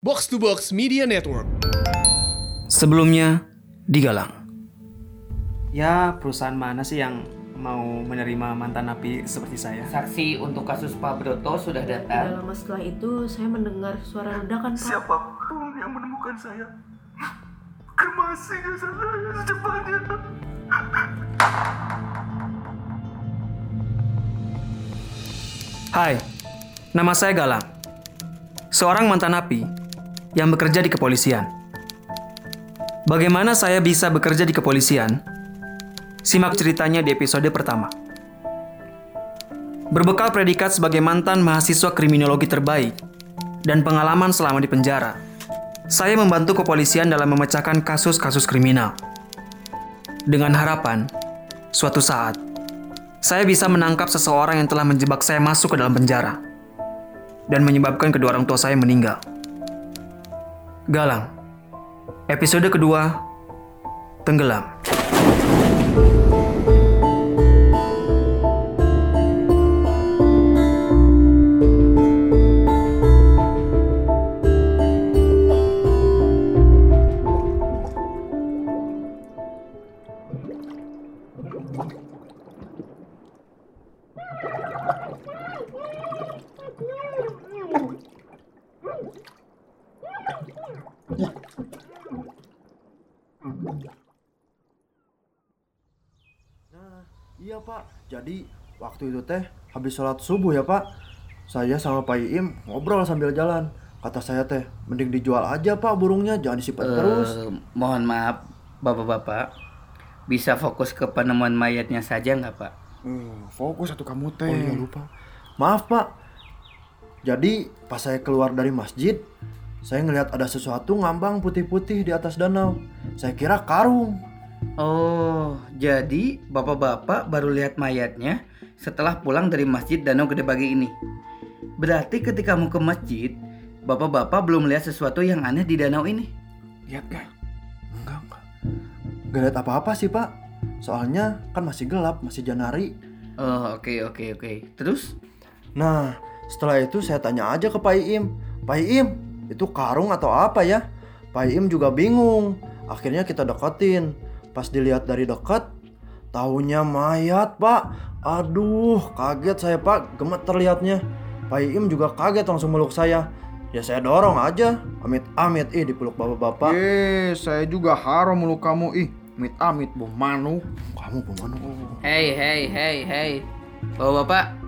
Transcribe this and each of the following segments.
Box to Box Media Network. Sebelumnya, di Galang. Ya, perusahaan mana sih yang mau menerima mantan napi seperti saya? Saksi untuk kasus Pak Broto sudah Tidak datang. lama setelah itu saya mendengar suara ledakan Pak. Siapa pun yang menemukan saya, kremasi saya secepatnya. Hai, nama saya Galang. Seorang mantan napi yang bekerja di kepolisian. Bagaimana saya bisa bekerja di kepolisian? Simak ceritanya di episode pertama. Berbekal predikat sebagai mantan mahasiswa kriminologi terbaik dan pengalaman selama di penjara, saya membantu kepolisian dalam memecahkan kasus-kasus kriminal. Dengan harapan, suatu saat, saya bisa menangkap seseorang yang telah menjebak saya masuk ke dalam penjara dan menyebabkan kedua orang tua saya meninggal. Galang, episode kedua, tenggelam. Waktu itu teh habis sholat subuh ya pak. Saya sama Pak Iim ngobrol sambil jalan. Kata saya teh, mending dijual aja pak burungnya, jangan disimpan terus. Eh, mohon maaf, bapak-bapak. Bisa fokus ke penemuan mayatnya saja nggak pak? Hmm, fokus satu kamu teh. Oh iya lupa. Maaf pak. Jadi pas saya keluar dari masjid Saya ngelihat ada sesuatu ngambang putih-putih di atas danau. Saya kira karung. Oh, jadi bapak-bapak baru lihat mayatnya setelah pulang dari masjid Danau Gede Bage ini. Berarti ketika mau ke masjid, bapak-bapak belum lihat sesuatu yang aneh di danau ini. Lihat gak? Enggak enggak Gak lihat apa-apa sih pak Soalnya kan masih gelap, masih Janari Oh, oke oke oke. Terus? Nah, setelah itu saya tanya aja ke Pak Iim. Pak Iim, itu karung atau apa ya? Pak Iim juga bingung. Akhirnya kita deketin. Pas dilihat dari dekat, taunya mayat, Pak. Aduh, kaget saya, Pak. Gemeter lihatnya. Pak Iim juga kaget langsung meluk saya. Ya saya dorong aja. Amit-amit, ih dipeluk bapak-bapak. Eh, saya juga haram meluk kamu. Ih, amit amit bu manu. Kamu ke mana? Hey hey hey hey. Bapak-bapak,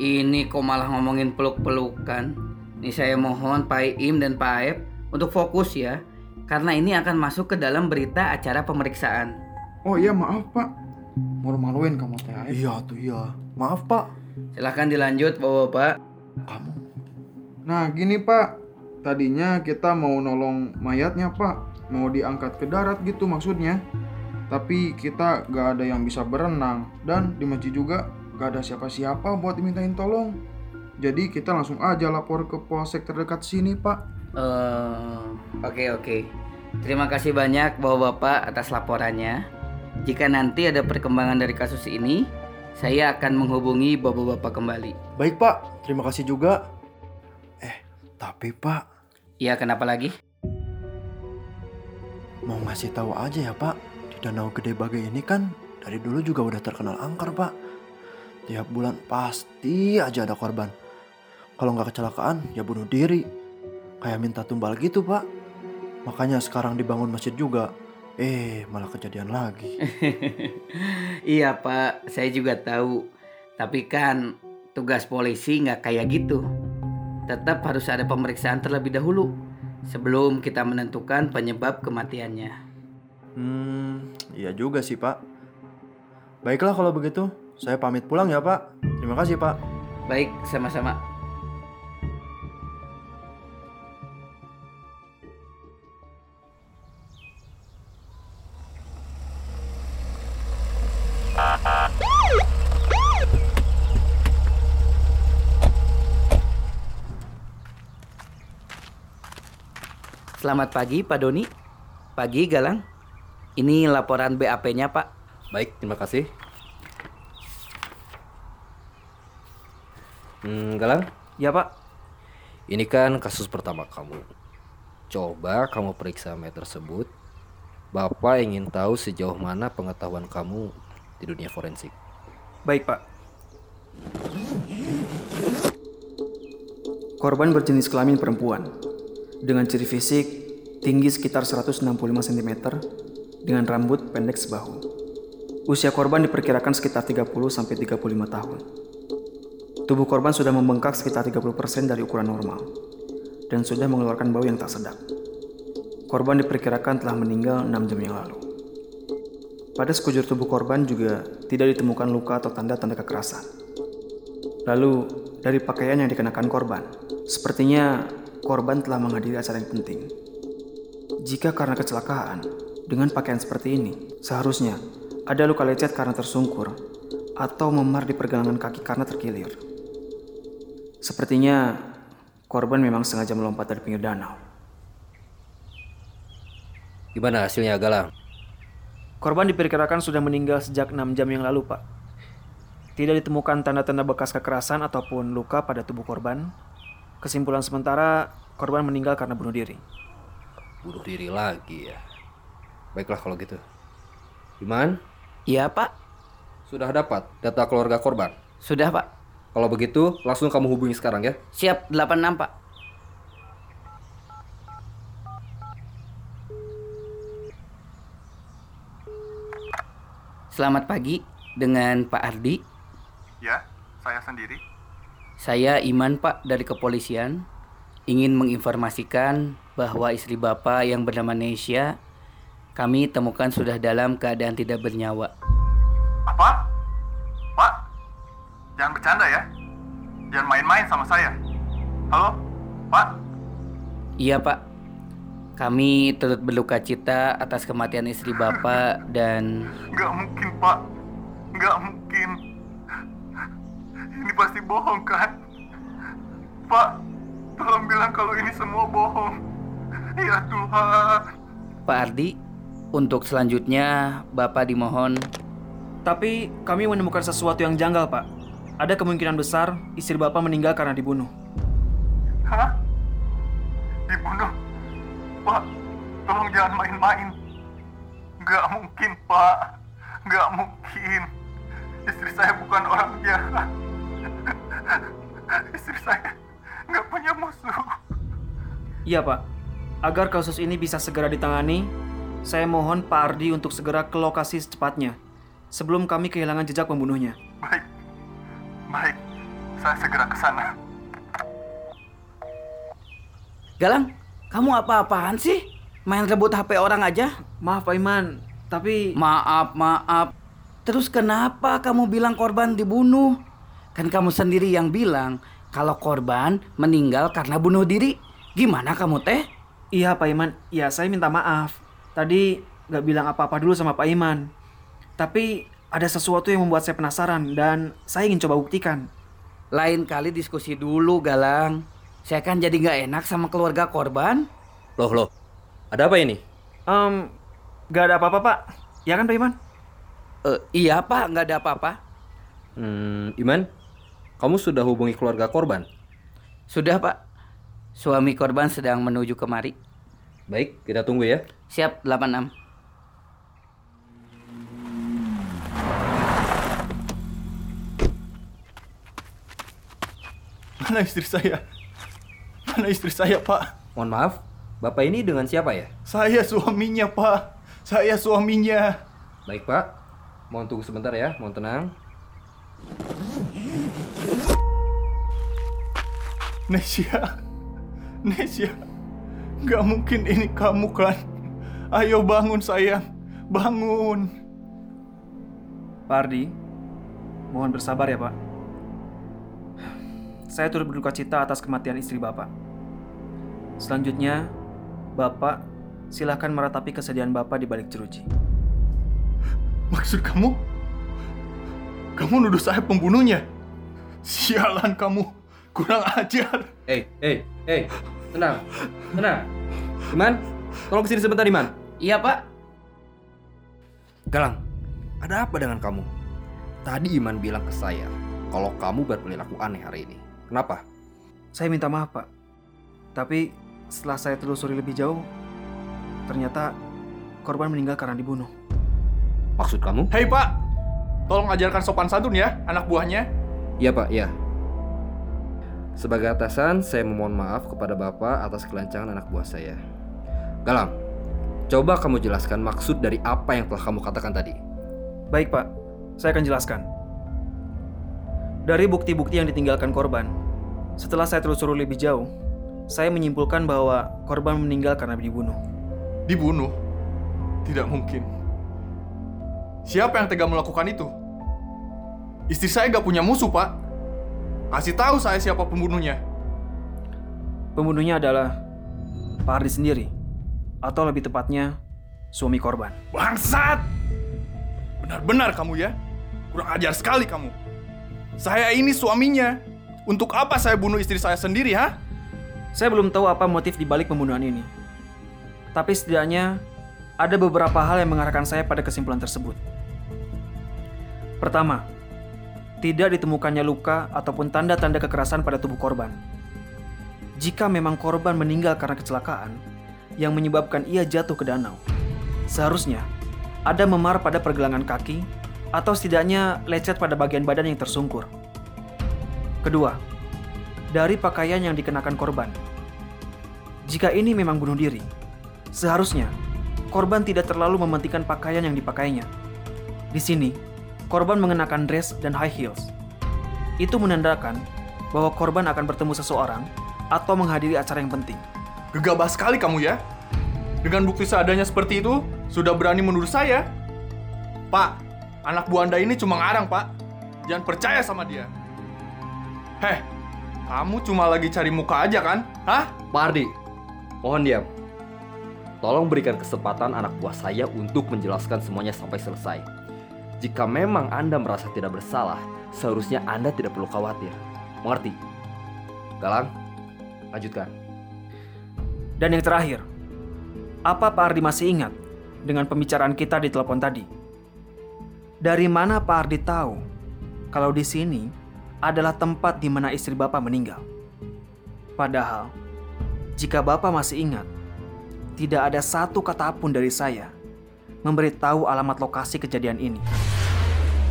ini kok malah ngomongin peluk-pelukan. Ini saya mohon Pak Im dan Pak Aep untuk fokus ya. Karena ini akan masuk ke dalam berita acara pemeriksaan. Oh iya maaf pak. Malu-maluin kamu teh. Iya tuh iya. Maaf, Pak. Silahkan dilanjut bapak-bapak. Kamu Nah gini pak. Tadinya kita mau nolong mayatnya pak. Mau diangkat ke darat gitu maksudnya. Tapi kita gak ada yang bisa berenang. Dan di masjid juga gak ada siapa-siapa buat dimintain tolong. Jadi kita langsung aja lapor ke polsek terdekat sini pak. Eh, Oke oke. Terima kasih banyak bapak-bapak atas laporannya. Jika nanti ada perkembangan dari kasus ini, saya akan menghubungi bapak-bapak kembali. Baik, Pak. Terima kasih juga. Eh, tapi Pak, Ya kenapa lagi? Mau ngasih tahu aja ya pak, di Danau Gede Bage ini kan dari dulu juga udah terkenal angker pak. Tiap bulan pasti aja ada korban. Kalau nggak kecelakaan ya bunuh diri. Kayak minta tumbal gitu pak. Makanya sekarang dibangun masjid juga. Eh malah kejadian lagi. iya pak, saya juga tahu. Tapi kan tugas polisi nggak kayak gitu. Tetap harus ada pemeriksaan terlebih dahulu sebelum kita menentukan penyebab kematiannya. Hmm, iya juga sih pak. Baiklah kalau begitu, saya pamit pulang ya pak. Terima kasih pak. Baik, sama-sama. Selamat pagi Pak Doni. Pagi Galang. Ini laporan BAP-nya Pak. Baik, terima kasih. Hmm, Galang, Ya pak, ini kan kasus pertama kamu. Coba kamu periksa mayat tersebut. Bapak ingin tahu sejauh mana pengetahuan kamu di dunia forensik. Baik, Pak. Korban berjenis kelamin perempuan dengan ciri fisik tinggi sekitar 165 cm dengan rambut pendek sebahu. Usia korban diperkirakan sekitar 30 sampai 35 tahun. Tubuh korban sudah membengkak sekitar 30% dari ukuran normal dan sudah mengeluarkan bau yang tak sedap. Korban diperkirakan telah meninggal 6 jam yang lalu. Pada sekujur tubuh korban juga tidak ditemukan luka atau tanda-tanda kekerasan. Lalu, dari pakaian yang dikenakan korban, sepertinya korban telah menghadiri acara yang penting. Jika karena kecelakaan, dengan pakaian seperti ini, seharusnya ada luka lecet karena tersungkur atau memar di pergelangan kaki karena terkilir. Sepertinya korban memang sengaja melompat dari pinggir danau. Gimana hasilnya, Galang? Korban diperkirakan sudah meninggal sejak 6 jam yang lalu, Pak. Tidak ditemukan tanda-tanda bekas kekerasan ataupun luka pada tubuh korban. Kesimpulan sementara, korban meninggal karena bunuh diri. Bunuh diri lagi ya. Baiklah kalau gitu. Iman, Iya pak, sudah dapat data keluarga korban. sudah pak. Kalau begitu, langsung kamu hubungi sekarang ya. Siap 86 pak. Selamat pagi dengan Pak Ardi. Ya, saya sendiri. Saya Iman Pak dari kepolisian ingin menginformasikan bahwa istri Bapak yang bernama Nesya kami temukan sudah dalam keadaan tidak bernyawa. Apa? Pak, jangan bercanda ya. Jangan main-main sama saya. Halo, Pak? Iya Pak, kami turut berduka cita atas kematian istri Bapak dan Nggak mungkin, Pak. Nggak mungkin. Ini pasti bohong, kan? Pak, tolong bilang kalau ini semua bohong. Ya Tuhan. Pak Ardi. Untuk selanjutnya Bapak dimohon Tapi kami menemukan sesuatu yang janggal, Pak. Ada kemungkinan besar istri Bapak meninggal karena dibunuh. Hah? Dibunuh? Pak, tolong jangan main-main. Nggak mungkin, Pak. Nggak mungkin. Istri saya bukan orang jahat. Istri saya nggak punya musuh. Iya, Pak. Agar kasus ini bisa segera ditangani, saya mohon Pak Ardi untuk segera ke lokasi secepatnya. Sebelum kami kehilangan jejak pembunuhnya. Baik. Baik. Saya segera ke sana. Galang, kamu apa-apaan sih? Main rebut HP orang aja? Maaf, Pak Iman. Tapi Maaf, maaf. Terus kenapa kamu bilang korban dibunuh? Kan kamu sendiri yang bilang kalau korban meninggal karena bunuh diri. Gimana kamu teh? iya, Pak Iman. Ya, saya minta maaf. Tadi nggak bilang apa-apa dulu sama Pak Iman. Tapi ada sesuatu yang membuat saya penasaran dan saya ingin coba buktikan. Lain kali diskusi dulu, Galang. Saya kan jadi nggak enak sama keluarga korban. Loh, loh. Ada apa ini? Em, nggak ada apa-apa, Pak. Ya kan, Pak Iman? Eh, iya, Pak, nggak ada apa-apa. Hmm, Iman, kamu sudah hubungi keluarga korban? Sudah, Pak. Suami korban sedang menuju kemari. Baik, kita tunggu ya. Siap, 86. Mana istri saya? Mana istri saya, Pak? Mohon maaf, Bapak ini dengan siapa ya? Saya suaminya, Pak. Saya suaminya. Baik, Pak. Mohon tunggu sebentar ya, mohon tenang. Nesya. Nesya. Gak mungkin ini kamu kan? Ayo bangun sayang. Bangun. Pak Ardi, mohon bersabar ya, Pak. Saya turut berduka cita atas kematian istri Bapak. Selanjutnya, Bapak silahkan meratapi kesedihan Bapak di balik jeruji. Maksud kamu? Kamu nuduh saya pembunuhnya? Sialan kamu. Kurang ajar. Eh, eh, eh, tenang, tenang. Iman, tolong ke sini sebentar, Iman. Iya, Pak. Galang, ada apa dengan kamu? Tadi Iman bilang ke saya kalau kamu berperilaku aneh hari ini. Kenapa? Saya minta maaf, Pak. Tapi setelah saya telusuri lebih jauh, ternyata korban meninggal karena dibunuh. Maksud kamu? Hei Pak, tolong ajarkan sopan santun ya anak buahnya. Iya pak, iya. Sebagai atasan, saya memohon maaf kepada bapak atas kelancangan anak buah saya. Galang, coba kamu jelaskan maksud dari apa yang telah kamu katakan tadi. Baik pak, saya akan jelaskan. Dari bukti-bukti yang ditinggalkan korban, setelah saya telusuri lebih jauh, saya menyimpulkan bahwa korban meninggal karena dibunuh. Dibunuh? Tidak mungkin. Siapa yang tega melakukan itu? Istri saya gak punya musuh, Pak. Kasih tahu saya siapa pembunuhnya. Pembunuhnya adalah Pak Ardi sendiri, atau lebih tepatnya suami korban. Bangsat! Benar-benar kamu ya. Kurang ajar sekali kamu. Saya ini suaminya. Untuk apa saya bunuh istri saya sendiri, ha? Saya belum tahu apa motif dibalik pembunuhan ini. Tapi setidaknya ada beberapa hal yang mengarahkan saya pada kesimpulan tersebut. Pertama, tidak ditemukannya luka ataupun tanda-tanda kekerasan pada tubuh korban. Jika memang korban meninggal karena kecelakaan yang menyebabkan ia jatuh ke danau, seharusnya ada memar pada pergelangan kaki atau setidaknya lecet pada bagian badan yang tersungkur. Kedua, dari pakaian yang dikenakan korban. Jika ini memang bunuh diri, seharusnya korban tidak terlalu mementingkan pakaian yang dipakainya. Di sini, korban mengenakan dress dan high heels. Itu menandakan bahwa korban akan bertemu seseorang atau menghadiri acara yang penting. Gegabah sekali kamu ya. Dengan bukti seadanya seperti itu, sudah berani menuduh saya. Pak, anak buah Anda ini cuma ngarang, Pak. Jangan percaya sama dia. Heh, kamu cuma lagi cari muka aja kan? Hah? Pak Ardi, mohon diam. Tolong berikan kesempatan anak buah saya untuk menjelaskan semuanya sampai selesai. Jika memang Anda merasa tidak bersalah, seharusnya Anda tidak perlu khawatir. Mengerti? Galang, lanjutkan. Dan yang terakhir, apa Pak Ardi masih ingat dengan pembicaraan kita di telepon tadi? Dari mana Pak Ardi tahu kalau di sini adalah tempat di mana istri Bapak meninggal? Padahal, jika Bapak masih ingat, tidak ada satu kata pun dari saya memberitahu alamat lokasi kejadian ini.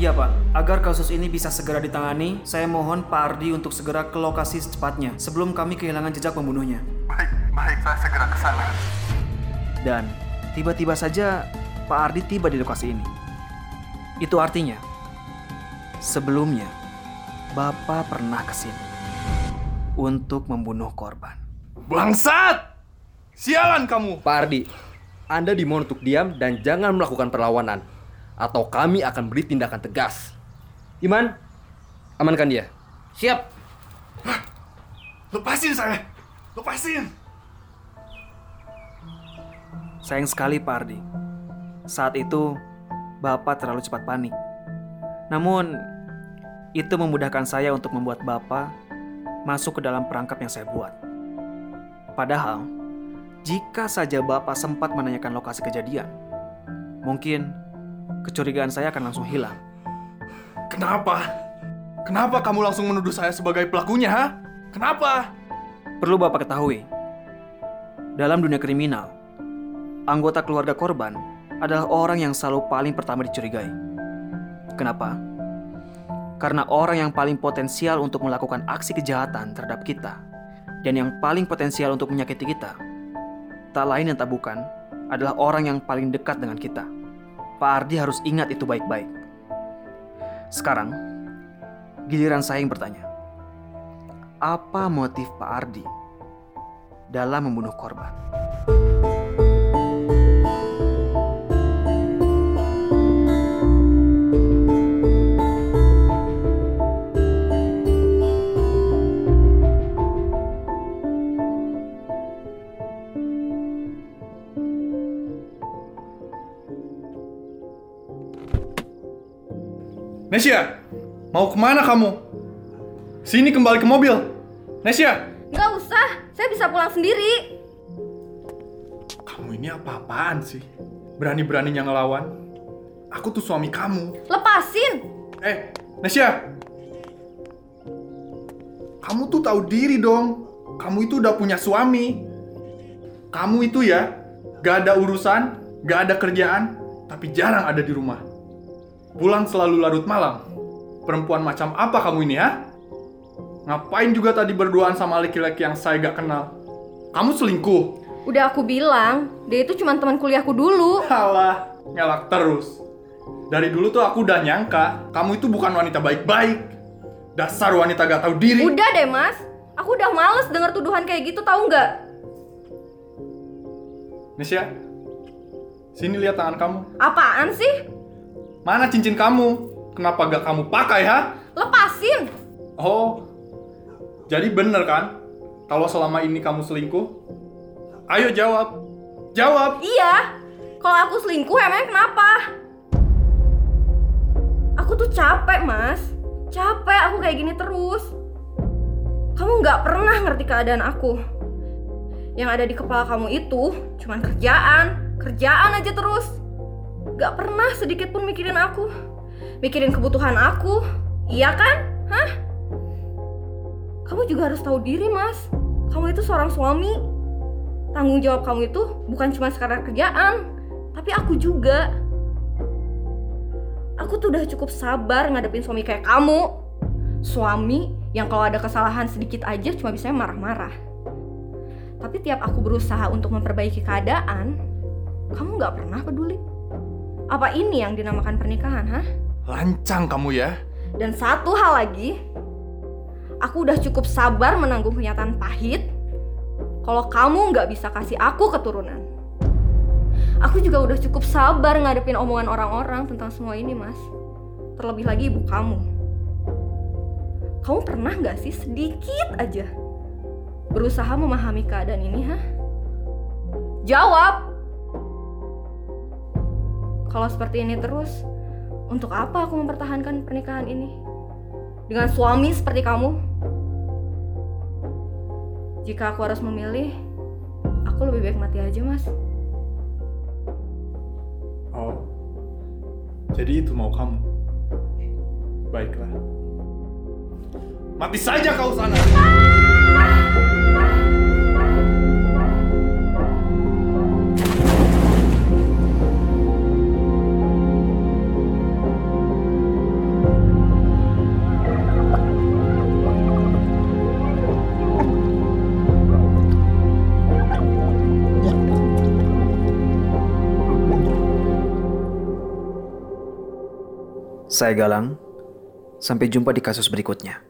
Iya Pak, agar kasus ini bisa segera ditangani, saya mohon Pak Ardi untuk segera ke lokasi secepatnya sebelum kami kehilangan jejak pembunuhnya. Baik, baik, saya segera ke sana. Dan tiba-tiba saja Pak Ardi tiba di lokasi ini. Itu artinya, sebelumnya Bapak pernah ke sini untuk membunuh korban. Bangsat! Sialan kamu! Pak Ardi, Anda dimohon untuk diam dan jangan melakukan perlawanan. Atau kami akan beri tindakan tegas. Iman, amankan dia. Siap. Lepasin saya! Lepasin! Sayang sekali Pak Ardi. Saat itu, Bapak terlalu cepat panik. Namun, itu memudahkan saya untuk membuat Bapak masuk ke dalam perangkap yang saya buat. Padahal, jika saja Bapak sempat menanyakan lokasi kejadian, mungkin kecurigaan saya akan langsung hilang. Kenapa? Kenapa kamu langsung menuduh saya sebagai pelakunya, ha? Kenapa? Perlu Bapak ketahui, dalam dunia kriminal, anggota keluarga korban adalah orang yang selalu paling pertama dicurigai. Kenapa? Karena orang yang paling potensial untuk melakukan aksi kejahatan terhadap kita dan yang paling potensial untuk menyakiti kita, tak lain dan tak bukan adalah orang yang paling dekat dengan kita. Pak Ardi harus ingat itu baik-baik. Sekarang, giliran saya yang bertanya. Apa motif Pak Ardi dalam membunuh korban? Nesya, mau ke mana kamu? Sini kembali ke mobil. Nesya! Nggak usah, saya bisa pulang sendiri. Kamu ini apa-apaan sih? Berani-beraninya ngelawan? Aku tuh suami kamu. Lepasin! Eh, Nesya! Kamu tuh tahu diri dong. Kamu itu udah punya suami. Kamu itu ya, gak ada urusan, gak ada kerjaan, tapi jarang ada di rumah. Pulang selalu larut malam. Perempuan macam apa kamu ini ya? Ngapain juga tadi berduaan sama laki-laki yang saya gak kenal? Kamu selingkuh? Udah aku bilang, dia itu cuma teman kuliahku dulu. Halah, ngelak terus. Dari dulu tuh aku udah nyangka, kamu itu bukan wanita baik-baik. Dasar wanita gak tahu diri. Udah deh mas, aku udah males denger tuduhan kayak gitu tahu nggak? Nisha, sini lihat tangan kamu. Apaan sih? Mana cincin kamu? Kenapa gak kamu pakai, ha? Lepasin! Oh, jadi bener kan? Kalau selama ini kamu selingkuh? Ayo jawab. Jawab. Iya, kalau aku selingkuh emangnya kenapa? Aku tuh capek mas, capek aku kayak gini terus. Kamu nggak pernah ngerti keadaan aku. Yang ada di kepala kamu itu cuman kerjaan, kerjaan aja terus. Gak pernah sedikit pun mikirin aku, mikirin kebutuhan aku. Iya kan? Hah? Kamu juga harus tahu diri mas. Kamu itu seorang suami. Tanggung jawab kamu itu bukan cuma sekarang kerjaan, tapi aku juga. Aku tuh udah cukup sabar ngadepin suami kayak kamu. Suami yang kalau ada kesalahan sedikit aja cuma bisa marah-marah. Tapi tiap aku berusaha untuk memperbaiki keadaan, kamu nggak pernah peduli. Apa ini yang dinamakan pernikahan, hah? Lancang kamu ya. Dan satu hal lagi, aku udah cukup sabar menanggung kenyataan pahit kalau kamu nggak bisa kasih aku keturunan. Aku juga udah cukup sabar ngadepin omongan orang-orang tentang semua ini, Mas. Terlebih lagi ibu kamu. Kamu pernah nggak sih sedikit aja berusaha memahami keadaan ini, hah? Jawab! Kalau seperti ini terus, untuk apa aku mempertahankan pernikahan ini? Dengan suami seperti kamu? Jika aku harus memilih, aku lebih baik mati aja, Mas. Oh, jadi itu mau kamu. Baiklah. Mati saja kau sana. Saya Galang, sampai jumpa di kasus berikutnya.